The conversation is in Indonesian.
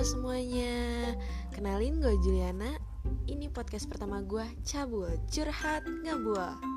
Semuanya, kenalin gue Juliana. Ini podcast pertama gue, Cabul, Curhat, Ngebuah